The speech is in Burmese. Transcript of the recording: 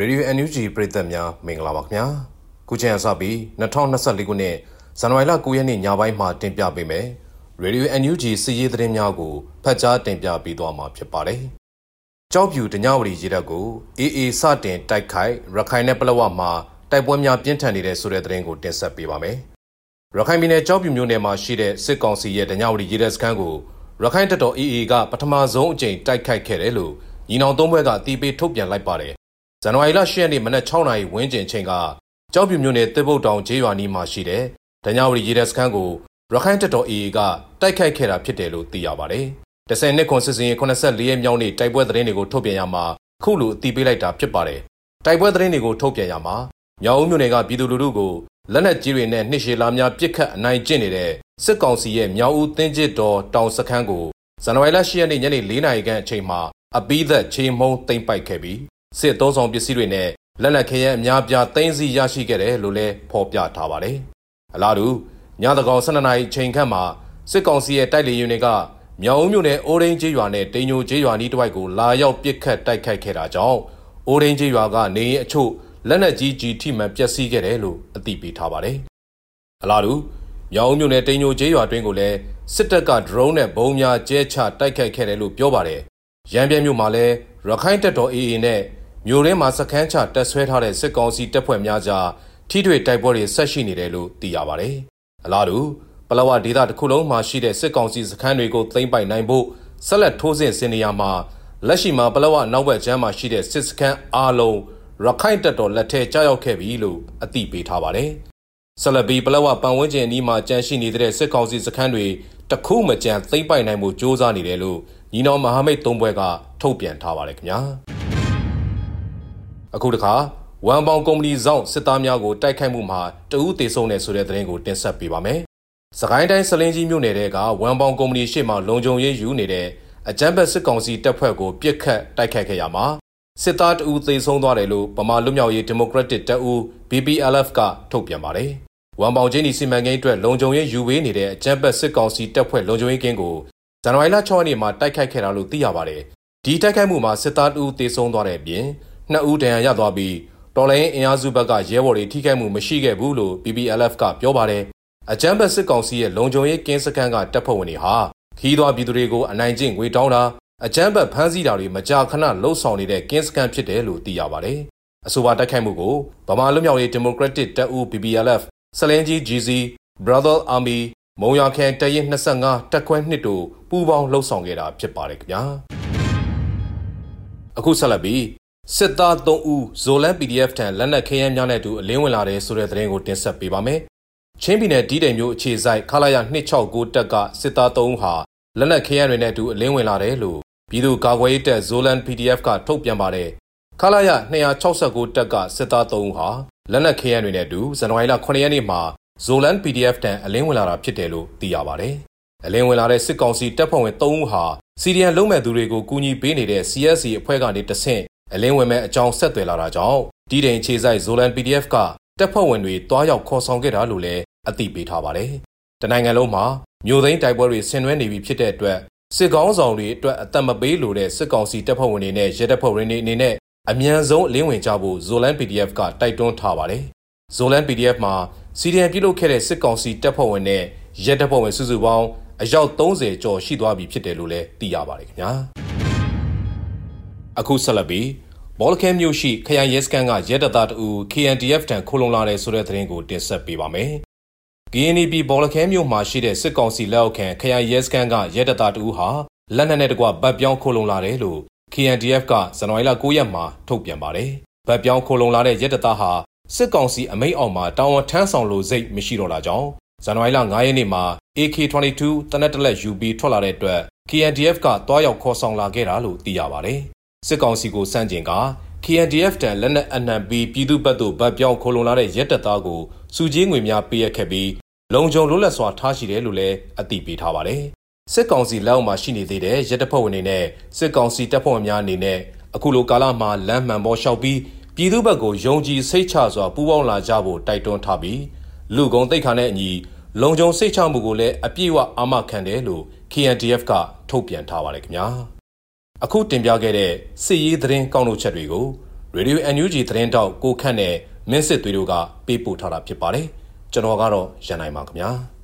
ရေဒီယို NUG ပရိသတ်များမင်္ဂလာပါခင်ဗျာခုချိန်အစပြီး2024ခုနှစ်ဇန်နဝါရီလ9ရက်နေ့ညပိုင်းမှာတင်ပြပေးမယ်ရေဒီယို NUG စီးရီးသတင်းများကိုဖတ်ကြားတင်ပြပေးသွားမှာဖြစ်ပါတယ်ကြောက်ဖြူတညဝရီရေတပ်ကိုအေးအေးစတင်တိုက်ခိုက်ရခိုင်နဲ့ပလောဝမှာတိုက်ပွဲများပြင်းထန်နေတဲ့ဆိုတဲ့သတင်းကိုတင်ဆက်ပေးပါမယ်ရခိုင်ပြည်နယ်ကြောက်ဖြူမြို့နယ်မှာရှိတဲ့စစ်ကောင်စီရဲ့တညဝရီရေတပ်စခန်းကိုရခိုင်တပ်တော် AA ကပထမဆုံးအကြိမ်တိုက်ခိုက်ခဲ့တယ်လို့ညီနောင်သုံးဘွဲကအတီးပေးထုတ်ပြန်လိုက်ပါတယ် ဇန်နဝါရီလ10ရက်နေ့မနက်6နာရီဝန်းကျင်ချိန်ကကြောက်ပြူမြို့နယ်တစ်ပုတ်တောင်ကျေးရွာနီးမှာရှိတဲ့ဒညဝရီရေတပ်စခန်းကိုရခိုင်တပ်တော် AA ကတိုက်ခိုက်ခဲ့တာဖြစ်တယ်လို့သိရပါတယ်။10နှစ်ခွန်စစ်စင်84ရက်မြောက်နေ့တိုက်ပွဲသတင်းတွေကိုထုတ်ပြန်ရမှာခုလိုအတီးပေးလိုက်တာဖြစ်ပါတယ်။တိုက်ပွဲသတင်းတွေကိုထုတ်ပြန်ရမှာမြောက်ဦးမြို့နယ်ကပြည်သူလူထုကိုလက်နက်ကြီးတွေနဲ့နှိရှေလာများပစ်ခတ်အနိုင်ကျင့်နေတဲ့စစ်ကောင်စီရဲ့မြောက်ဦးတင်းကျစ်တော်တောင်စခန်းကိုဇန်နဝါရီလ10ရက်နေ့ညနေ4နာရီခန့်အချိန်မှာအပိသက်ချေမှုန်းသိမ်းပိုက်ခဲ့ပြီး စစ်သုံးဆောင်ပစ္စည်းတွေနဲ့လက်နက်ခဲယမ်းအများပြားသိမ်းဆည်းရရှိခဲ့တယ်လို့လည်းဖော်ပြထားပါတယ်။အလားတူညတကောင်12နာရီချိန်ခန့်မှာစစ်ကောင်စီရဲ့တိုက်လေယာဉ်တွေကမြောင်ဦးမြို့နယ်အိုးရင်းကျေးရွာနဲ့တိန်ညိုကျေးရွာနီးတစ်ဝိုက်ကိုလာရောက်ပစ်ခတ်တိုက်ခိုက်ခဲ့တာကြောင့်အိုးရင်းကျေးရွာကနေရင်အချို့လက်နက်ကြီးကြီးထိမှန်ပျက်စီးခဲ့တယ်လို့အသိပေးထားပါတယ်။အလားတူမြောင်ဦးမြို့နယ်တိန်ညိုကျေးရွာတွင်ကိုလည်းစစ်တပ်ကဒရုန်းနဲ့ဘုံများကျဲချတိုက်ခိုက်ခဲ့တယ်လို့ပြောပါတယ်။ရန်ပြဲမြို့မှာလည်းရခိုင်တပ်တော် AA နဲ့ မြို့ရင်းမှာစခန်းချတက်ဆွဲထားတဲ့စစ်ကောင်စီတပ်ဖွဲ့များကြားထိတွေ့တိုက်ပွဲတွေဆက်ရှိနေတယ်လို့သိရပါတယ်။အလားတူပလောဝဒေသတစ်ခုလုံးမှာရှိတဲ့စစ်ကောင်စီစခန်းတွေကိုသိမ်းပိုက်နိုင်ဖို့ဆက်လက်ထိုးစစ်ဆင်နေရမှာလက်ရှိမှာပလောဝနောက်ဘက်ကျမ်းမှာရှိတဲ့စစ်စခန်းအားလုံးရခိုင်တပ်တော်လက်ထဲကြားရောက်ခဲ့ပြီလို့အသိပေးထားပါတယ်။ဆလဘီပလောဝပတ်ဝန်းကျင်အနီးမှာကြန့်ရှိနေတဲ့စစ်ကောင်စီစခန်းတွေတခုမကြံသိမ်းပိုက်နိုင်မှုစ조사နေတယ်လို့ညီနောင်မဟာမိတ်သုံးဘွဲကထုတ်ပြန်ထားပါတယ်ခင်ဗျာ။ အခုတခါဝမ်ပေါင်ကုမ္ပဏီဇောင်းစစ်သားများကိုတိုက်ခိုက်မှုမှာတဦးသေဆုံးတယ်ဆိုတဲ့သတင်းကိုတင်ဆက်ပေးပါမယ်။စကိုင်းတိုင်းစလင်းကြီးမြို့နယ်ကဝမ်ပေါင်ကုမ္ပဏီရှေ့မှလုံခြုံရေးယူနေတဲ့အကြမ်းဖက်စစ်ကောင်စီတပ်ဖွဲ့ကိုပြစ်ခတ်တိုက်ခိုက်ခဲ့ရမှာစစ်သားတဦးသေဆုံးသွားတယ်လို့ဗမာလွတ်မြောက်ရေးဒီမိုကရက်တစ်တပ်ဦး BPLF ကထုတ်ပြန်ပါတယ်။ဝမ်ပေါင်ချင်းဒီစီမံကိန်းအတွက်လုံခြုံရေးယူဝေးနေတဲ့အကြမ်းဖက်စစ်ကောင်စီတပ်ဖွဲ့လုံခြုံရေးကင်းကိုဇန်နဝါရီလ6ရက်နေ့မှာတိုက်ခိုက်ခဲ့တာလို့သိရပါတယ်။ဒီတိုက်ခိုက်မှုမှာစစ်သားတဦးသေဆုံးသွားတဲ့အပြင် နှစ်ဦးတန်ရာရသွားပြီးတော်လိုင်းအင်အားစုဘက်ကရဲဘော်တွေထိခိုက်မှုမရှိခဲ့ဘူးလို့ BBLF ကပြောပါတယ်။အကြမ်းဖက်စစ်ကောင်စီရဲ့လုံခြုံရေးကင်းစခန်းကတပ်ဖွဲ့ဝင်တွေဟာခီးသွွားပြည်သူတွေကိုအနိုင်ကျင့်ငွေတောင်းတာအကြမ်းဖက်ဖမ်းဆီးတာတွေမကြာခဏလှုပ်ဆောင်နေတဲ့ကင်းစခန်းဖြစ်တယ်လို့သိရပါတယ်။အဆိုပါတိုက်ခိုက်မှုကိုဗမာလွတ်မြောက်ရေးဒီမိုကရက်တစ်တပ်ဦး BBLF စလင်းကြီး GC Brother Army မုံရခန်တရင်25တက်ခွဲနှစ်တို့ပူးပေါင်းလှုပ်ဆောင်ခဲ့တာဖြစ်ပါတယ်ခင်ဗျာ။အခုဆက်လက်ပြီး စစ်သား3ဦးဇိုလန် PDF ထံလက်နက်ခဲယမ်းများနဲ့အတူအလင်းဝင်လာတဲ့ဆိုတဲ့သတင်းကိုတင်ဆက်ပေးပါမယ်။ချင်းပြည်နယ်ဒီတိမ်မြို့အခြေစိုက်ခလာရ269တက်ကစစ်သား3ဦးဟာလက်နက်ခဲယမ်းတွေနဲ့အတူအလင်းဝင်လာတယ်လို့ပြည်သူ့ကာကွယ်ရေးတပ်ဇိုလန် PDF ကထုတ်ပြန်ပါတယ်။ခလာရ269တက်ကစစ်သား3ဦးဟာလက်နက်ခဲယမ်းတွေနဲ့အတူဇန်နဝါရီလ9ရက်နေ့မှာဇိုလန် PDF တန်အလင်းဝင်လာတာဖြစ်တယ်လို့သိရပါတယ်။အလင်းဝင်လာတဲ့စစ်ကောင်စီတပ်ဖွဲ့ဝင်3ဦးဟာစီရီယန်လုံးမဲ့သူတွေကိုကူညီပေးနေတဲ့ CSC အဖွဲ့ကနေတဆင့် အလင်းဝင်မဲ့အကြောင်းဆက်သွယ်လာတာကြောင့်ဒီတိန်ခြေဆိုင်ဇိုလန် PDF ကတပ်ဖွဲ့ဝင်တွေတွားရောက်ခေါ်ဆောင်ခဲ့တာလို့လည်းအသိပေးထားပါတယ်။တနိုင်ငံလုံးမှာမြို့သိမ်းတိုက်ပွဲတွေဆင်နွှဲနေပြီဖြစ်တဲ့အတွက်စစ်ကောင်းဆောင်တွေအတွက်အသက်မပေးလိုတဲ့စစ်ကောင်စီတပ်ဖွဲ့ဝင်တွေနဲ့ရဲတပ်ဖွဲ့ဝင်တွေအနေနဲ့အမြန်ဆုံးအလင်းဝင်ကြဖို့ Zolan PDF ကတိုက်တွန်းထားပါတယ်။ Zolan PDF မှာစီဒီအန်ပြုလုပ်ခဲ့တဲ့စစ်ကောင်စီတပ်ဖွဲ့ဝင်နဲ့ရဲတပ်ဖွဲ့ဝင်စုစုပေါင်းအယောက်30ကျော်ရှိသွားပြီဖြစ်တယ်လို့လည်းသိရပါတယ်ခင်ဗျာ။ အခုဆက်လက်ပြီးဘောလခဲမြို့ရှိခရိုင်ရဲစခန်းကရဲတပ်သားတူ KNDF တန်ခိုလုံလာတဲ့ဆိုတဲ့သတင်းကိုတင်ဆက်ပေးပါမယ်။ KNB ဘောလခဲမြို့မှာရှိတဲ့စစ်ကောင်စီလက်အောက်ခံခရိုင်ရဲစခန်းကရဲတပ်သားတူဟာလက်နက်နဲ့တကွဗတ်ပြောင်းခိုလုံလာတယ်လို့ KNDF ကဇန်နဝါရီလ9ရက်မှာထုတ်ပြန်ပါတယ်။ဗတ်ပြောင်းခိုလုံလာတဲ့ရဲတပ်သားဟာစစ်ကောင်စီအမိန့်အောက်မှာတာဝန်ထမ်းဆောင်လို့စိတ်မရှိတော့တာကြောင့်ဇန်နဝါရီလ9ရက်နေ့မှာ AK22 တနက်တလက် UB ထွက်လာတဲ့အတွက် KNDF ကတွားရောက်ခေါ်ဆောင်လာခဲ့တာလို့သိရပါတယ်။ စစ်ကောင်စီကိုစန့်ကျင်က KNDF တန်လက်နက်အနှံပြီးပြည်သူ့ဘက်သို့ဗတ်ပြောင်းခိုလုံလာတဲ့ရက်တပ်သားကိုစုကြီးငွေများပေးရခဲ့ပြီးလုံခြုံလွတ်လပ်စွာထားရှိတယ်လို့လည်းအသိပေးထားပါတယ်။စစ်ကောင်စီလက်အောက်မှာရှိနေသေးတဲ့ရက်တပ်ဖွဲ့ဝင်တွေနဲ့စစ်ကောင်စီတပ်ဖွဲ့ဝင်များအနေနဲ့အခုလိုကာလမှာလမ်းမှန်ပေါ်လျှောက်ပြီးပြည်သူ့ဘက်ကိုယုံကြည်စိတ်ချစွာပူးပေါင်းလာကြဖို့တိုက်တွန်းထားပြီးလူကုံတိတ်ခါနဲ့အညီလုံခြုံစိတ်ချမှုကိုလည်းအပြည့်အဝအာမခံတယ်လို့ KNDF ကထုတ်ပြန်ထားပါတယ်ခင်ဗျာ။ အခုတင်ပြခဲ့တဲ့စစ်ရေးသတင်းကောက်နှုတ်ချက်တွေကိုရေဒီယို NUG သတင်းတောက်ကိုခန့်နဲ့မင်းစစ်သွေးတို့ကပေးပို့ထားတာဖြစ်ပါတယ်ကျွန်တော်ကတော့ရန်နိုင်ပါခင်ဗျာ။